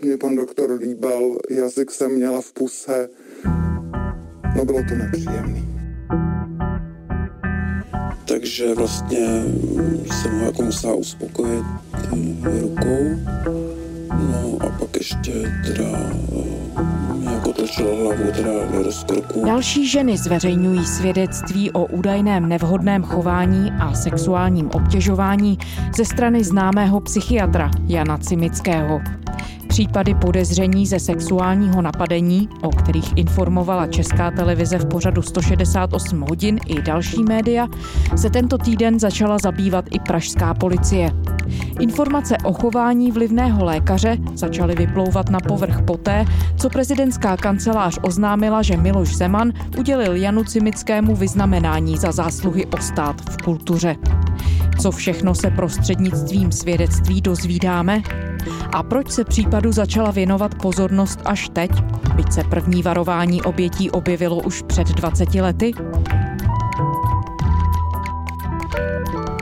tak mě pan doktor líbal, jazyk jsem měla v puse. No bylo to nepříjemné. Takže vlastně jsem ho jako musela uspokojit eh, rukou. No a pak ještě teda jako točila hlavu teda do rozkroku. Další ženy zveřejňují svědectví o údajném nevhodném chování a sexuálním obtěžování ze strany známého psychiatra Jana Cimického. Případy podezření ze sexuálního napadení, o kterých informovala Česká televize v pořadu 168 hodin i další média, se tento týden začala zabývat i pražská policie. Informace o chování vlivného lékaře začaly vyplouvat na povrch poté, co prezidentská kancelář oznámila, že Miloš Zeman udělil Janu Cimickému vyznamenání za zásluhy o stát v kultuře. Co všechno se prostřednictvím svědectví dozvídáme? A proč se případu začala věnovat pozornost až teď, byť se první varování obětí objevilo už před 20 lety?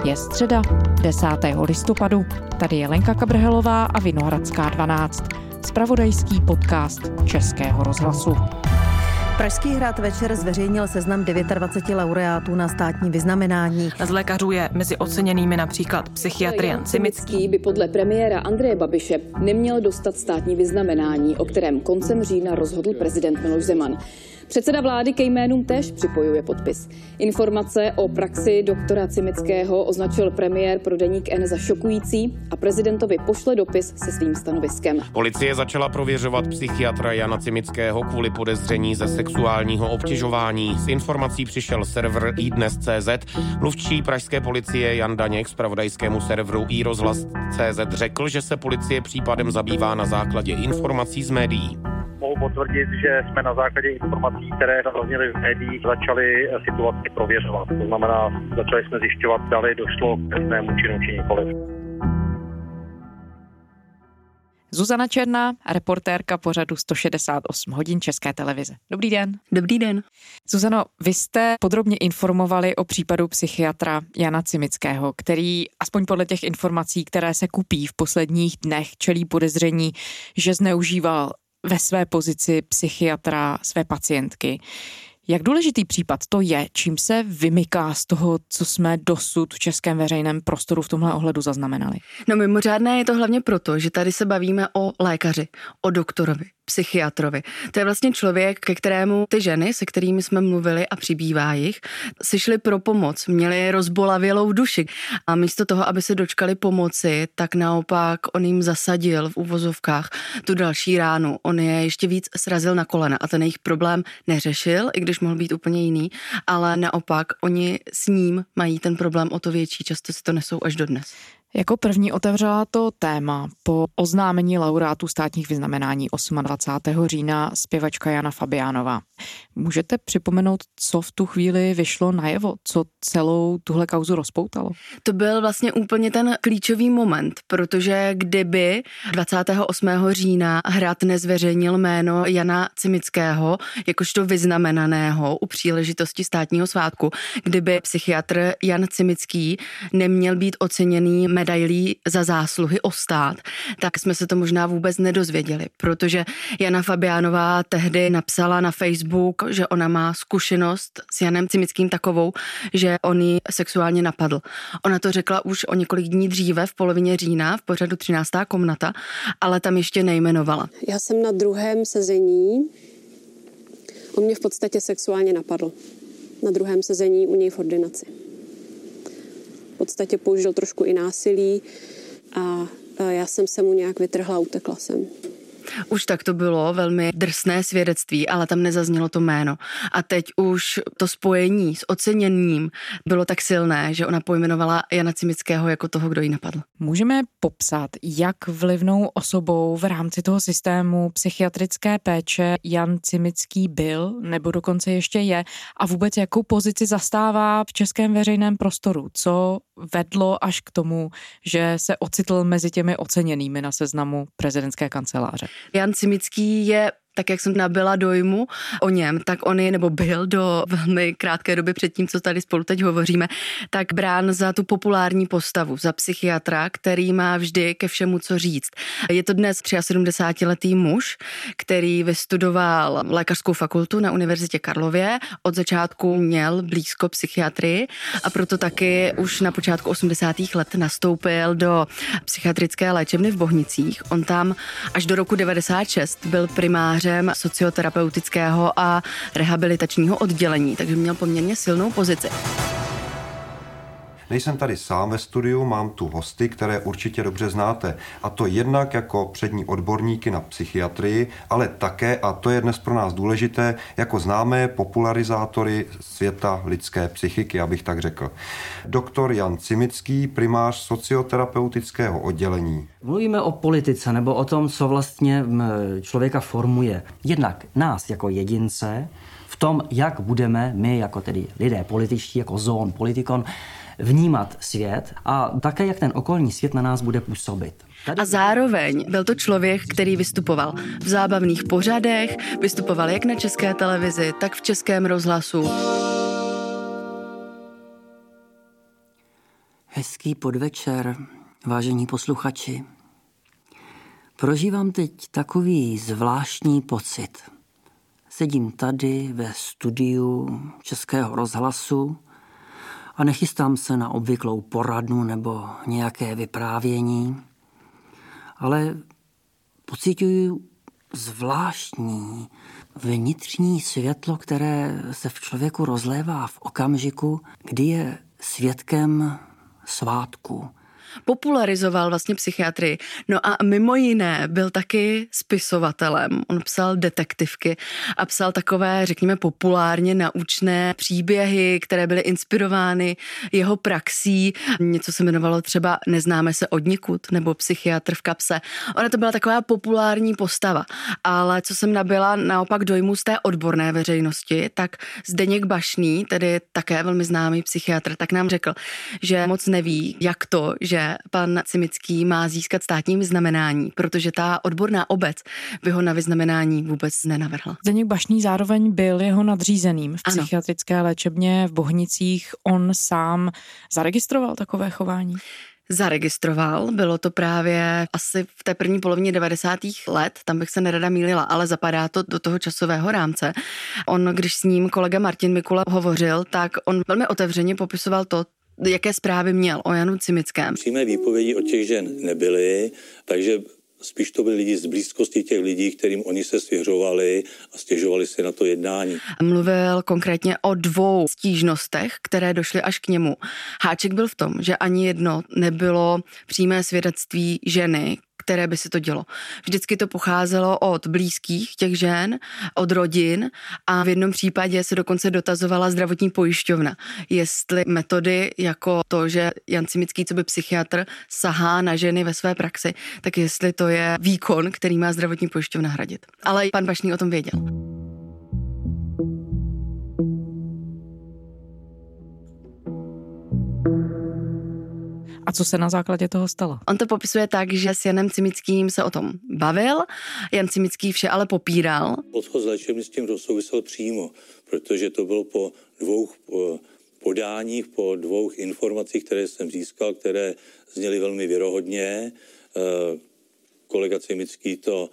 Je středa, 10. listopadu. Tady je Lenka Kabrhelová a Vinohradská 12. Spravodajský podcast Českého rozhlasu. Pražský hrad večer zveřejnil seznam 29 laureátů na státní vyznamenání. Z lékařů je mezi oceněnými například psychiatr Jan Cimický. by podle premiéra Andreje Babiše neměl dostat státní vyznamenání, o kterém koncem října rozhodl prezident Miloš Zeman. Předseda vlády ke jménům též připojuje podpis. Informace o praxi doktora Cimického označil premiér pro deník N za šokující a prezidentovi pošle dopis se svým stanoviskem. Policie začala prověřovat psychiatra Jana Cimického kvůli podezření ze sexuálního obtěžování. Z informací přišel server iDnes.cz. Mluvčí pražské policie Jan Daněk z pravodajskému serveru iRozhlas.cz řekl, že se policie případem zabývá na základě informací z médií mohu potvrdit, že jsme na základě informací, které zazněly v médiích, začali situaci prověřovat. To znamená, začali jsme zjišťovat, zda došlo k trestnému činu či nikoliv. Zuzana Černá, reportérka pořadu 168 hodin České televize. Dobrý den. Dobrý den. Zuzano, vy jste podrobně informovali o případu psychiatra Jana Cimického, který, aspoň podle těch informací, které se kupí v posledních dnech, čelí podezření, že zneužíval ve své pozici psychiatra své pacientky. Jak důležitý případ to je, čím se vymyká z toho, co jsme dosud v českém veřejném prostoru v tomhle ohledu zaznamenali? No mimořádné je to hlavně proto, že tady se bavíme o lékaři, o doktorovi, psychiatrovi. To je vlastně člověk, ke kterému ty ženy, se kterými jsme mluvili a přibývá jich, si šli pro pomoc, měli rozbolavělou duši. A místo toho, aby se dočkali pomoci, tak naopak on jim zasadil v uvozovkách tu další ránu. On je ještě víc srazil na kolena a ten jejich problém neřešil, i když mohl být úplně jiný, ale naopak oni s ním mají ten problém o to větší, často si to nesou až do dnes. Jako první otevřela to téma po oznámení laureátů státních vyznamenání 28. října zpěvačka Jana Fabiánová. Můžete připomenout, co v tu chvíli vyšlo najevo, co celou tuhle kauzu rozpoutalo? To byl vlastně úplně ten klíčový moment, protože kdyby 28. října hrad nezveřejnil jméno Jana Cimického jakožto vyznamenaného u příležitosti státního svátku, kdyby psychiatr Jan Cimický neměl být oceněný medailí za zásluhy o stát, tak jsme se to možná vůbec nedozvěděli, protože Jana Fabiánová tehdy napsala na Facebook, že ona má zkušenost s Janem Cimickým takovou, že on ji sexuálně napadl. Ona to řekla už o několik dní dříve, v polovině října, v pořadu 13. komnata, ale tam ještě nejmenovala. Já jsem na druhém sezení, on mě v podstatě sexuálně napadl. Na druhém sezení u něj v ordinaci podstatě použil trošku i násilí a já jsem se mu nějak vytrhla a utekla jsem. Už tak to bylo velmi drsné svědectví, ale tam nezaznělo to jméno. A teď už to spojení s oceněním bylo tak silné, že ona pojmenovala Jana Cimického jako toho, kdo ji napadl. Můžeme popsat, jak vlivnou osobou v rámci toho systému psychiatrické péče Jan Cimický byl, nebo dokonce ještě je, a vůbec jakou pozici zastává v českém veřejném prostoru. Co vedlo až k tomu, že se ocitl mezi těmi oceněnými na seznamu prezidentské kanceláře? Jan Cimický je tak jak jsem nabyla dojmu o něm, tak on je nebo byl do velmi krátké doby před tím, co tady spolu teď hovoříme, tak brán za tu populární postavu, za psychiatra, který má vždy ke všemu co říct. Je to dnes 73-letý muž, který vystudoval lékařskou fakultu na Univerzitě Karlově. Od začátku měl blízko psychiatrii a proto taky už na počátku 80. let nastoupil do psychiatrické léčebny v Bohnicích. On tam až do roku 96 byl primářem socioterapeutického a rehabilitačního oddělení, takže měl poměrně silnou pozici. Nejsem tady sám ve studiu, mám tu hosty, které určitě dobře znáte. A to jednak jako přední odborníky na psychiatrii, ale také, a to je dnes pro nás důležité, jako známé popularizátory světa lidské psychiky, abych tak řekl. Doktor Jan Cimický, primář socioterapeutického oddělení. Mluvíme o politice nebo o tom, co vlastně člověka formuje. Jednak nás jako jedince, v tom, jak budeme my jako tedy lidé političtí, jako zón politikon, vnímat svět a také, jak ten okolní svět na nás bude působit. A zároveň byl to člověk, který vystupoval v zábavných pořadech, vystupoval jak na české televizi, tak v českém rozhlasu. Hezký podvečer, vážení posluchači. Prožívám teď takový zvláštní pocit. Sedím tady ve studiu Českého rozhlasu a nechystám se na obvyklou poradnu nebo nějaké vyprávění, ale pocituju zvláštní vnitřní světlo, které se v člověku rozlévá v okamžiku, kdy je svědkem svátku, popularizoval vlastně psychiatrii. No a mimo jiné byl taky spisovatelem. On psal detektivky a psal takové, řekněme, populárně naučné příběhy, které byly inspirovány jeho praxí. Něco se jmenovalo třeba Neznáme se od nikud nebo Psychiatr v kapse. Ona to byla taková populární postava. Ale co jsem nabila naopak dojmu z té odborné veřejnosti, tak Zdeněk Bašný, tedy také velmi známý psychiatr, tak nám řekl, že moc neví, jak to, že pan Cimický má získat státní vyznamenání, protože ta odborná obec by ho na vyznamenání vůbec nenavrhla. Zdeněk Bašný zároveň byl jeho nadřízeným v psychiatrické ano. léčebně v Bohnicích. On sám zaregistroval takové chování? zaregistroval. Bylo to právě asi v té první polovině 90. let, tam bych se nerada mýlila, ale zapadá to do toho časového rámce. On, když s ním kolega Martin Mikula hovořil, tak on velmi otevřeně popisoval to, jaké zprávy měl o Janu Cimickém. Přímé výpovědi od těch žen nebyly, takže spíš to byli lidi z blízkosti těch lidí, kterým oni se svěřovali a stěžovali si na to jednání. Mluvil konkrétně o dvou stížnostech, které došly až k němu. Háček byl v tom, že ani jedno nebylo přímé svědectví ženy, které by se to dělo. Vždycky to pocházelo od blízkých těch žen, od rodin a v jednom případě se dokonce dotazovala zdravotní pojišťovna, jestli metody jako to, že Jan Cimický, co by psychiatr, sahá na ženy ve své praxi, tak jestli to je výkon, který má zdravotní pojišťovna hradit. Ale pan Bašný o tom věděl. A co se na základě toho stalo? On to popisuje tak, že s Janem Cimickým se o tom bavil, Jan Cimický vše ale popíral. Odchod léčebny s tím souvisel přímo, protože to bylo po dvou podáních, po dvou informacích, které jsem získal, které zněly velmi věrohodně. Eh, kolega Cimický to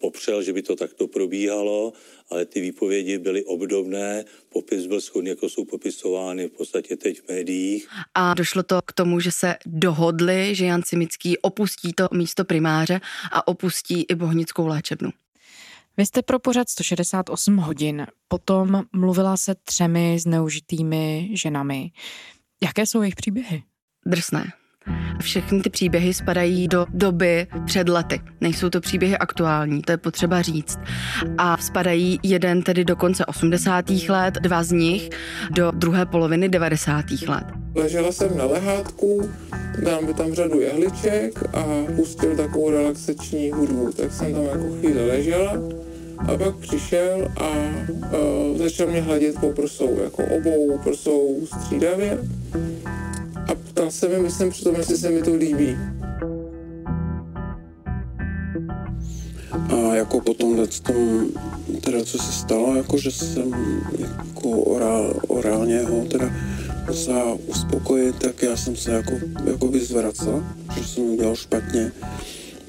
popřel, že by to takto probíhalo, ale ty výpovědi byly obdobné, popis byl schodný, jako jsou popisovány v podstatě teď v médiích. A došlo to k tomu, že se dohodli, že Jan Cimický opustí to místo primáře a opustí i bohnickou léčebnu. Vy jste pro pořad 168 hodin, potom mluvila se třemi zneužitými ženami. Jaké jsou jejich příběhy? Drsné. Všechny ty příběhy spadají do doby před lety. Nejsou to příběhy aktuální, to je potřeba říct. A spadají jeden tedy do konce 80. let, dva z nich do druhé poloviny 90. let. Ležela jsem na lehátku, dal mi tam řadu jehliček a pustil takovou relaxační hudbu, tak jsem tam jako chvíli ležela a pak přišel a uh, začal mě hladit po prsou, jako obou prsou střídavě a ptal se mi, myslím přitom, jestli se mi to líbí. A jako po tomhle tom, teda co se stalo, jako že jsem jako orál, orálně ho teda musela uspokojit, tak já jsem se jako, jako vyzvracel, že jsem udělal špatně.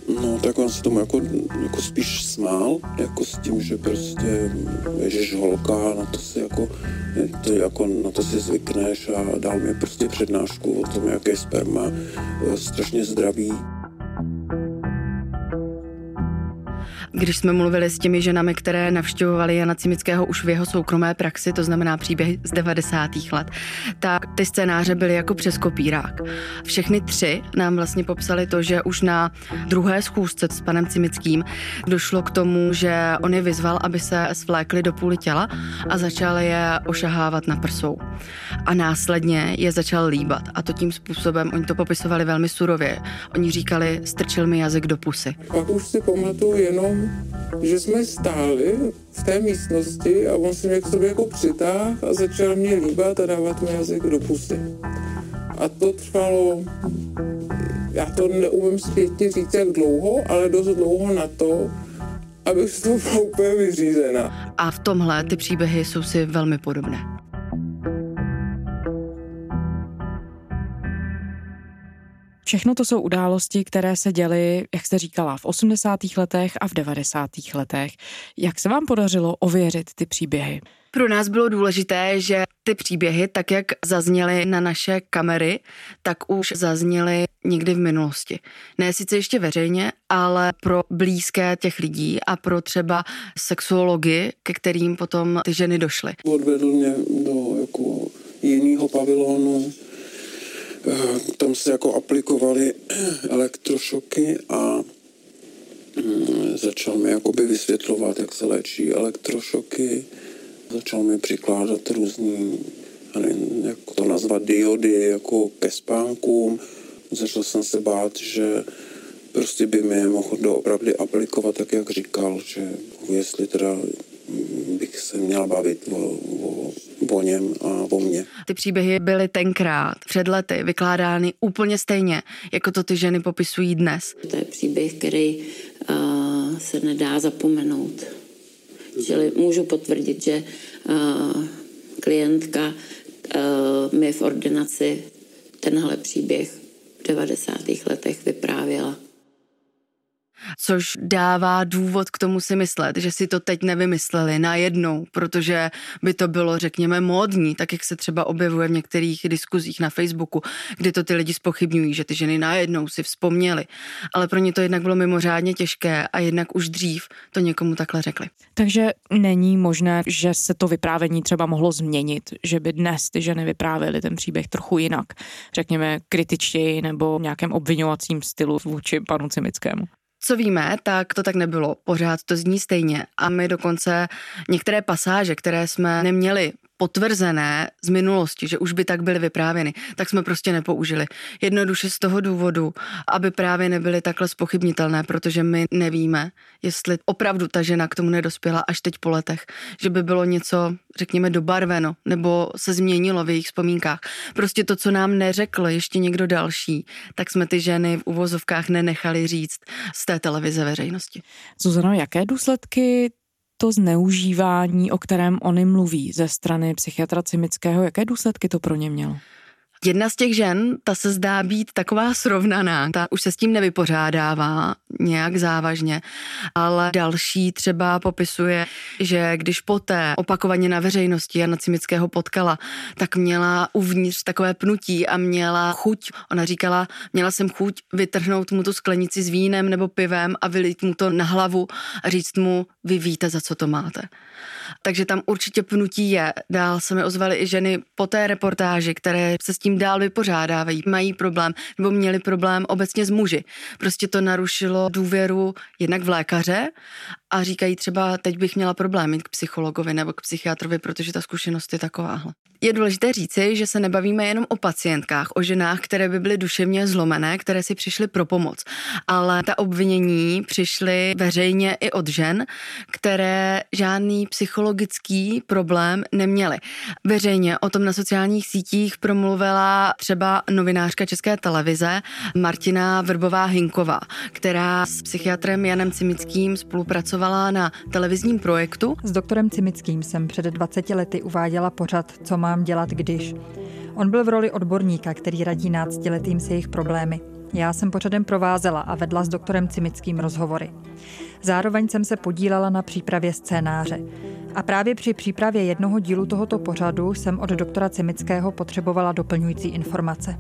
No, tak on se tomu jako, jako spíš smál, jako s tím, že prostě ježiš holka, na to si jako, to jako, na to si zvykneš a dal mi prostě přednášku o tom, jak je sperma eh, strašně zdravý. Když jsme mluvili s těmi ženami, které navštěvovaly Jana Cimického už v jeho soukromé praxi, to znamená příběhy z 90. let, tak ty scénáře byly jako přes kopírák. Všechny tři nám vlastně popsali to, že už na druhé schůzce s panem Cimickým došlo k tomu, že on je vyzval, aby se svlékli do půly těla a začal je ošahávat na prsou. A následně je začal líbat. A to tím způsobem, oni to popisovali velmi surově. Oni říkali, strčil mi jazyk do pusy. Pak už si pamatuju jenom, že jsme stáli v té místnosti a on se mě k sobě jako přitáhl a začal mě líbat a dávat mi jazyk do pusy. A to trvalo, já to neumím zpětně říct, jak dlouho, ale dost dlouho na to, abych z toho byla úplně vyřízená. A v tomhle ty příběhy jsou si velmi podobné. Všechno to jsou události, které se děly, jak jste říkala, v 80. letech a v 90. letech. Jak se vám podařilo ověřit ty příběhy? Pro nás bylo důležité, že ty příběhy, tak jak zazněly na naše kamery, tak už zazněly někdy v minulosti. Ne sice ještě veřejně, ale pro blízké těch lidí a pro třeba sexuology, ke kterým potom ty ženy došly. Odvedl mě do jako jiného pavilonu, tam se jako aplikovaly elektrošoky a mm, začal mi jakoby vysvětlovat, jak se léčí elektrošoky. Začal mi přikládat různý, nevím, jak to nazvat, diody jako ke spánkům. Začal jsem se bát, že prostě by mi mohl doopravdy aplikovat tak, jak říkal, že jestli teda bych se měla bavit o, o, o něm a o mně. Ty příběhy byly tenkrát, před lety, vykládány úplně stejně, jako to ty ženy popisují dnes. To je příběh, který uh, se nedá zapomenout. Čili můžu potvrdit, že uh, klientka uh, mi v ordinaci tenhle příběh v 90. letech vyprávěla což dává důvod k tomu si myslet, že si to teď nevymysleli najednou, protože by to bylo, řekněme, módní, tak jak se třeba objevuje v některých diskuzích na Facebooku, kdy to ty lidi spochybňují, že ty ženy najednou si vzpomněly. Ale pro ně to jednak bylo mimořádně těžké a jednak už dřív to někomu takhle řekli. Takže není možné, že se to vyprávění třeba mohlo změnit, že by dnes ty ženy vyprávěly ten příběh trochu jinak, řekněme kritičtěji nebo v nějakém obvinovacím stylu vůči panu Cimickému. Co víme, tak to tak nebylo. Pořád to zní stejně. A my dokonce některé pasáže, které jsme neměli potvrzené z minulosti, že už by tak byly vyprávěny, tak jsme prostě nepoužili. Jednoduše z toho důvodu, aby právě nebyly takhle spochybnitelné, protože my nevíme, jestli opravdu ta žena k tomu nedospěla až teď po letech, že by bylo něco, řekněme, dobarveno nebo se změnilo v jejich vzpomínkách. Prostě to, co nám neřekl ještě někdo další, tak jsme ty ženy v uvozovkách nenechali říct z té televize veřejnosti. Zuzano, jaké důsledky to zneužívání, o kterém oni mluví ze strany psychiatra Cimického, jaké důsledky to pro ně mělo? Jedna z těch žen, ta se zdá být taková srovnaná, ta už se s tím nevypořádává nějak závažně, ale další třeba popisuje, že když poté opakovaně na veřejnosti Jana Cimického potkala, tak měla uvnitř takové pnutí a měla chuť, ona říkala, měla jsem chuť vytrhnout mu tu sklenici s vínem nebo pivem a vylít mu to na hlavu a říct mu, vy víte, za co to máte. Takže tam určitě pnutí je. Dál se mi ozvaly i ženy po té reportáži, které se s tím dál vypořádávají, mají problém nebo měli problém obecně s muži. Prostě to narušilo důvěru jednak v lékaře a říkají třeba, teď bych měla problém jít k psychologovi nebo k psychiatrovi, protože ta zkušenost je takováhle. Je důležité říci, že se nebavíme jenom o pacientkách, o ženách, které by byly duševně zlomené, které si přišly pro pomoc, ale ta obvinění přišly veřejně i od žen, které žádný psychologický problém neměly. Veřejně o tom na sociálních sítích promluvila třeba novinářka České televize Martina Vrbová Hinková, která s psychiatrem Janem Cimickým spolupracovala na televizním projektu. S doktorem Cimickým jsem před 20 lety uváděla pořad Co mám dělat, když. On byl v roli odborníka, který radí náctiletým s jejich problémy. Já jsem pořadem provázela a vedla s doktorem Cimickým rozhovory. Zároveň jsem se podílela na přípravě scénáře. A právě při přípravě jednoho dílu tohoto pořadu jsem od doktora Cimického potřebovala doplňující informace.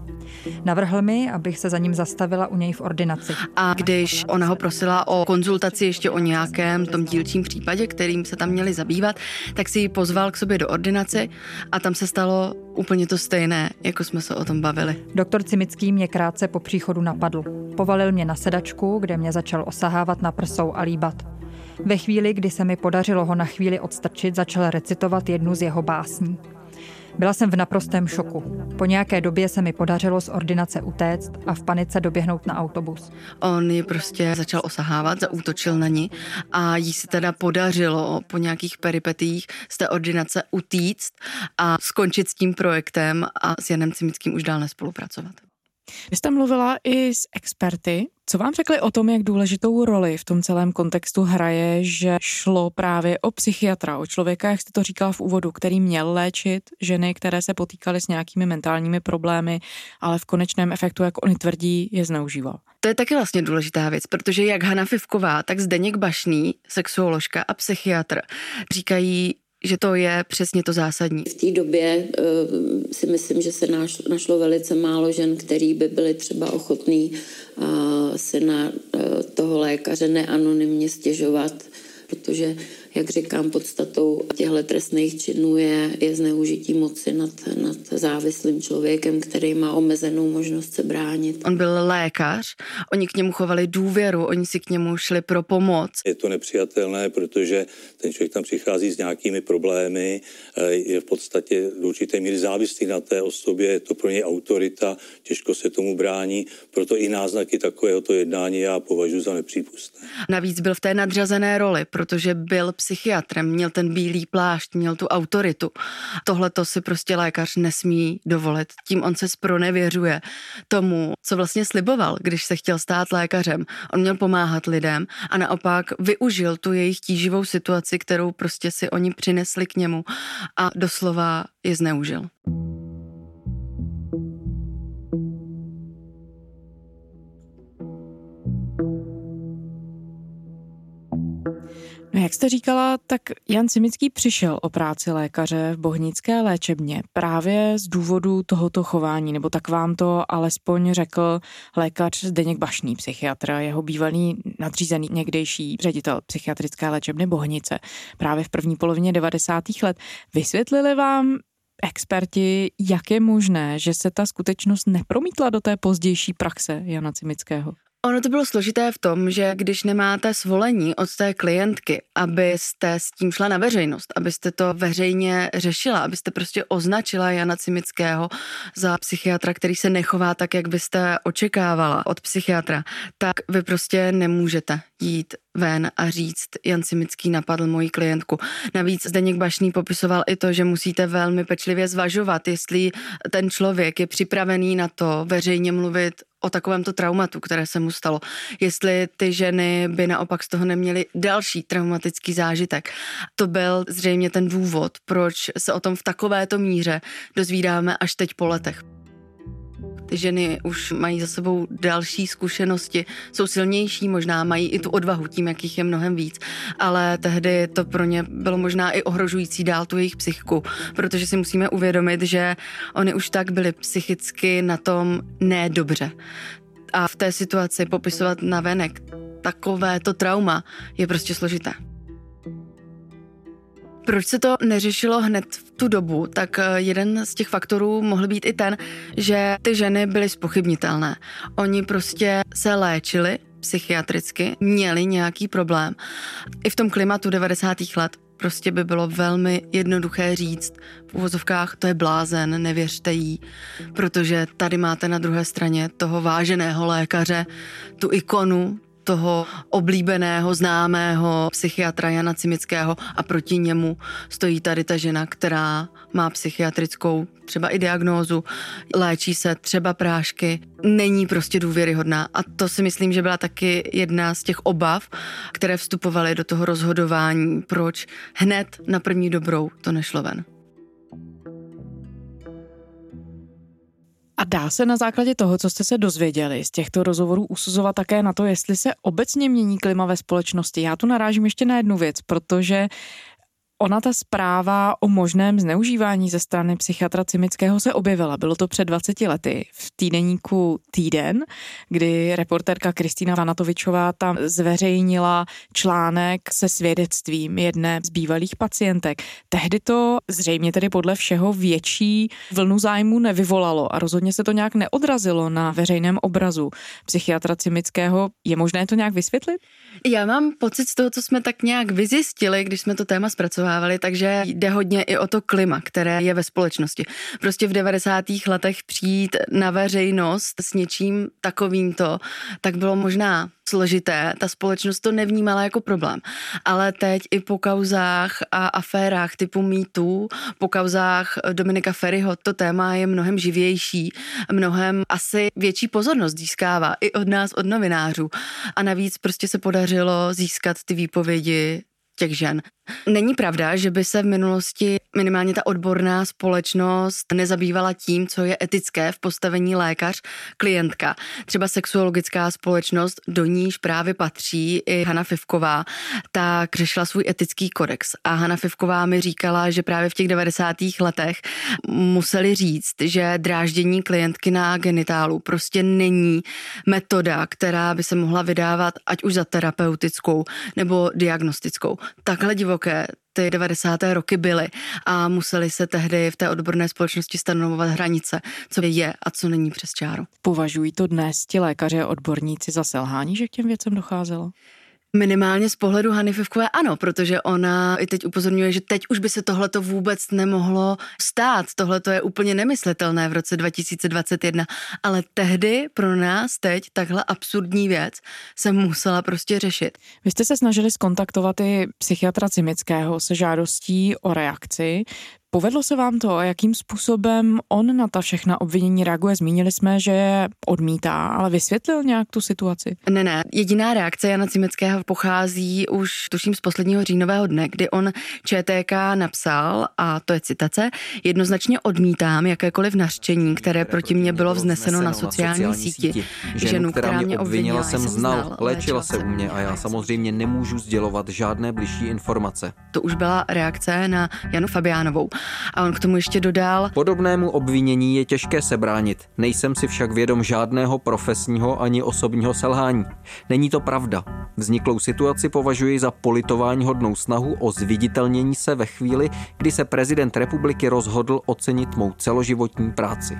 Navrhl mi, abych se za ním zastavila u něj v ordinaci. A když ona ho prosila o konzultaci ještě o nějakém tom dílčím případě, kterým se tam měli zabývat, tak si ji pozval k sobě do ordinaci a tam se stalo úplně to stejné, jako jsme se o tom bavili. Doktor Cimický mě krátce po příchodu napadl. Povalil mě na sedačku, kde mě začal osahávat na prsou a líbat. Ve chvíli, kdy se mi podařilo ho na chvíli odstrčit, začal recitovat jednu z jeho básní. Byla jsem v naprostém šoku. Po nějaké době se mi podařilo z ordinace utéct a v panice doběhnout na autobus. On ji prostě začal osahávat, zaútočil na ní a jí se teda podařilo po nějakých peripetích z té ordinace utíct a skončit s tím projektem a s Janem Cimickým už dál nespolupracovat. Vy jste mluvila i s experty. Co vám řekli o tom, jak důležitou roli v tom celém kontextu hraje, že šlo právě o psychiatra, o člověka, jak jste to říkala v úvodu, který měl léčit ženy, které se potýkaly s nějakými mentálními problémy, ale v konečném efektu, jak oni tvrdí, je zneužíval. To je taky vlastně důležitá věc, protože jak Hana Fivková, tak Zdeněk Bašný, sexuoložka a psychiatr, říkají, že to je přesně to zásadní. V té době uh, si myslím, že se našlo, našlo velice málo žen, který by byly třeba ochotný uh, se na uh, toho lékaře neanonymně stěžovat, protože jak říkám, podstatou těchto trestných činů je, je zneužití moci nad, nad závislým člověkem, který má omezenou možnost se bránit. On byl lékař, oni k němu chovali důvěru, oni si k němu šli pro pomoc. Je to nepřijatelné, protože ten člověk tam přichází s nějakými problémy, eh, je v podstatě do určité míry závislý na té osobě, je to pro něj autorita, těžko se tomu brání, proto i náznaky takovéhoto jednání já považuji za nepřípustné. Navíc byl v té nadřazené roli, protože byl psychiatrem, měl ten bílý plášť, měl tu autoritu. Tohle to si prostě lékař nesmí dovolit. Tím on se spronevěřuje tomu, co vlastně sliboval, když se chtěl stát lékařem. On měl pomáhat lidem a naopak využil tu jejich tíživou situaci, kterou prostě si oni přinesli k němu a doslova je zneužil. No jak jste říkala, tak Jan Simický přišel o práci lékaře v bohnické léčebně právě z důvodu tohoto chování, nebo tak vám to alespoň řekl lékař Zdeněk Bašný, psychiatr, jeho bývalý nadřízený někdejší ředitel psychiatrické léčebny Bohnice, právě v první polovině 90. let. Vysvětlili vám experti, jak je možné, že se ta skutečnost nepromítla do té pozdější praxe Jana Cimického? Ono to bylo složité v tom, že když nemáte svolení od té klientky, abyste s tím šla na veřejnost, abyste to veřejně řešila, abyste prostě označila Jana Cimického za psychiatra, který se nechová tak, jak byste očekávala od psychiatra, tak vy prostě nemůžete jít ven a říct, Jan Cimický napadl moji klientku. Navíc Zdeněk Bašný popisoval i to, že musíte velmi pečlivě zvažovat, jestli ten člověk je připravený na to veřejně mluvit o takovémto traumatu, které se mu stalo. Jestli ty ženy by naopak z toho neměly další traumatický zážitek. To byl zřejmě ten důvod, proč se o tom v takovéto míře dozvídáme až teď po letech. Ty ženy už mají za sebou další zkušenosti, jsou silnější, možná mají i tu odvahu tím, jakých je mnohem víc, ale tehdy to pro ně bylo možná i ohrožující dál tu jejich psychiku, protože si musíme uvědomit, že oni už tak byli psychicky na tom nedobře. A v té situaci popisovat na venek takovéto trauma je prostě složité. Proč se to neřešilo hned v tu dobu, tak eh, jeden z těch faktorů mohl být i ten, že ty ženy byly spochybnitelné. Oni prostě se léčili psychiatricky měli nějaký problém. I v tom klimatu 90. let prostě by bylo velmi jednoduché říct v uvozovkách, to je blázen, nevěřte jí, protože tady máte na druhé straně toho váženého lékaře, tu ikonu, toho oblíbeného, známého psychiatra Jana Cimického a proti němu stojí tady ta žena, která má psychiatrickou třeba i diagnózu, léčí se třeba prášky, není prostě důvěryhodná. A to si myslím, že byla taky jedna z těch obav, které vstupovaly do toho rozhodování, proč hned na první dobrou to nešlo ven. A dá se na základě toho, co jste se dozvěděli z těchto rozhovorů, usuzovat také na to, jestli se obecně mění klima ve společnosti. Já tu narážím ještě na jednu věc, protože Ona ta zpráva o možném zneužívání ze strany psychiatra Cimického se objevila. Bylo to před 20 lety v týdeníku Týden, kdy reportérka Kristýna Vanatovičová tam zveřejnila článek se svědectvím jedné z bývalých pacientek. Tehdy to zřejmě tedy podle všeho větší vlnu zájmu nevyvolalo a rozhodně se to nějak neodrazilo na veřejném obrazu psychiatra Cimického. Je možné to nějak vysvětlit? Já mám pocit z toho, co jsme tak nějak vyzjistili, když jsme to téma zpracovávali, takže jde hodně i o to klima, které je ve společnosti. Prostě v 90. letech přijít na veřejnost s něčím takovýmto, tak bylo možná složité, ta společnost to nevnímala jako problém. Ale teď i po kauzách a aférách typu mýtu, po kauzách Dominika Ferryho, to téma je mnohem živější, mnohem asi větší pozornost získává i od nás, od novinářů. A navíc prostě se podařilo získat ty výpovědi těch žen. Není pravda, že by se v minulosti minimálně ta odborná společnost nezabývala tím, co je etické v postavení lékař, klientka. Třeba sexuologická společnost, do níž právě patří i Hanna Fivková, tak řešila svůj etický kodex. A Hanna Fivková mi říkala, že právě v těch 90. letech museli říct, že dráždění klientky na genitálu prostě není metoda, která by se mohla vydávat ať už za terapeutickou nebo diagnostickou. Takhle divo divoké ty 90. roky byly a museli se tehdy v té odborné společnosti stanovovat hranice, co je a co není přes čáru. Považují to dnes ti lékaři a odborníci za selhání, že k těm věcem docházelo? Minimálně z pohledu Hany Fivkové ano, protože ona i teď upozorňuje, že teď už by se tohleto vůbec nemohlo stát. Tohle je úplně nemyslitelné v roce 2021, ale tehdy pro nás teď takhle absurdní věc se musela prostě řešit. Vy jste se snažili skontaktovat i psychiatra Cimického se žádostí o reakci. Povedlo se vám to, jakým způsobem on na ta všechna obvinění reaguje? Zmínili jsme, že je odmítá, ale vysvětlil nějak tu situaci? Ne, ne. Jediná reakce Jana Cimeckého pochází už tuším z posledního říjnového dne, kdy on ČTK napsal, a to je citace, jednoznačně odmítám jakékoliv nařčení, které proti mně bylo vzneseno na sociální síti. Ženu, která mě obvinila, jsem znal, léčila se u mě a já samozřejmě nemůžu sdělovat žádné bližší informace. To už byla reakce na Janu Fabiánovou. A on k tomu ještě dodal. Podobnému obvinění je těžké se bránit. Nejsem si však vědom žádného profesního ani osobního selhání. Není to pravda. Vzniklou situaci považuji za politování hodnou snahu o zviditelnění se ve chvíli, kdy se prezident republiky rozhodl ocenit mou celoživotní práci.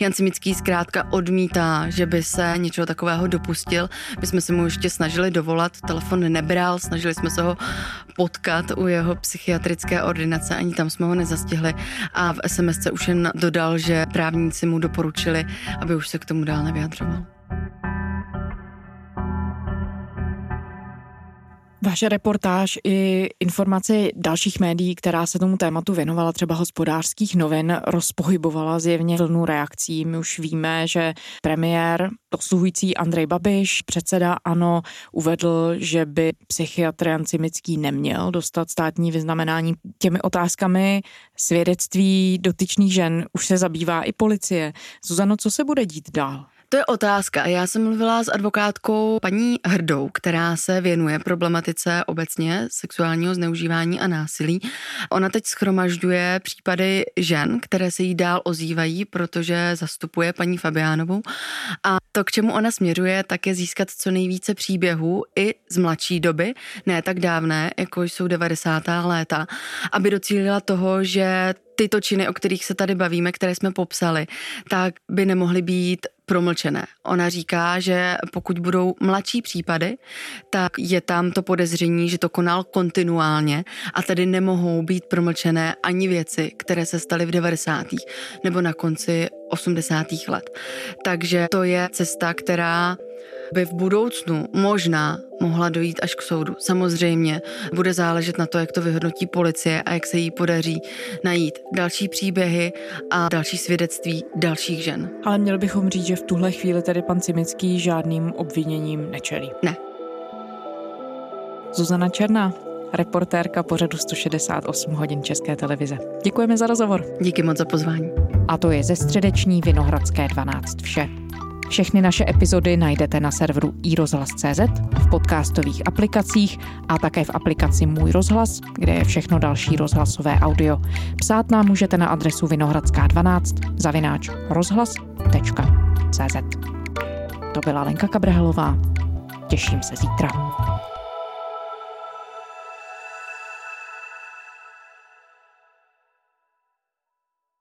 Jan Cimický zkrátka odmítá, že by se něčeho takového dopustil. My jsme se mu ještě snažili dovolat, telefon nebral, snažili jsme se ho potkat u jeho psychiatrické ordinace, ani tam jsme ho nezastihli a v SMS už jen dodal, že právníci mu doporučili, aby už se k tomu dál nevyjadřoval. Vaše reportáž i informace dalších médií, která se tomu tématu věnovala, třeba hospodářských novin, rozpohybovala zjevně vlnu reakcí. My už víme, že premiér, dosluhující Andrej Babiš, předseda ANO, uvedl, že by psychiatr Jan Cimický neměl dostat státní vyznamenání. Těmi otázkami svědectví dotyčných žen už se zabývá i policie. Zuzano, co se bude dít dál? To je otázka. Já jsem mluvila s advokátkou paní Hrdou, která se věnuje problematice obecně sexuálního zneužívání a násilí. Ona teď schromažďuje případy žen, které se jí dál ozývají, protože zastupuje paní Fabiánovou. A to, k čemu ona směřuje, tak je získat co nejvíce příběhů i z mladší doby, ne tak dávné, jako jsou 90. léta, aby docílila toho, že tyto činy, o kterých se tady bavíme, které jsme popsali, tak by nemohly být promlčené. Ona říká, že pokud budou mladší případy, tak je tam to podezření, že to konal kontinuálně a tedy nemohou být promlčené ani věci, které se staly v 90. nebo na konci 80. let. Takže to je cesta, která by v budoucnu možná mohla dojít až k soudu. Samozřejmě bude záležet na to, jak to vyhodnotí policie a jak se jí podaří najít další příběhy a další svědectví dalších žen. Ale měli bychom říct, že v tuhle chvíli tedy pan Cimický žádným obviněním nečelí. Ne. Zuzana Černá, reportérka pořadu 168 hodin České televize. Děkujeme za rozhovor. Díky moc za pozvání. A to je ze středeční Vinohradské 12 vše. Všechny naše epizody najdete na serveru iRozhlas.cz, v podcastových aplikacích a také v aplikaci Můj rozhlas, kde je všechno další rozhlasové audio. Psát nám můžete na adresu vinohradská12 zavináč rozhlas.cz. To byla Lenka Kabrhelová. Těším se zítra.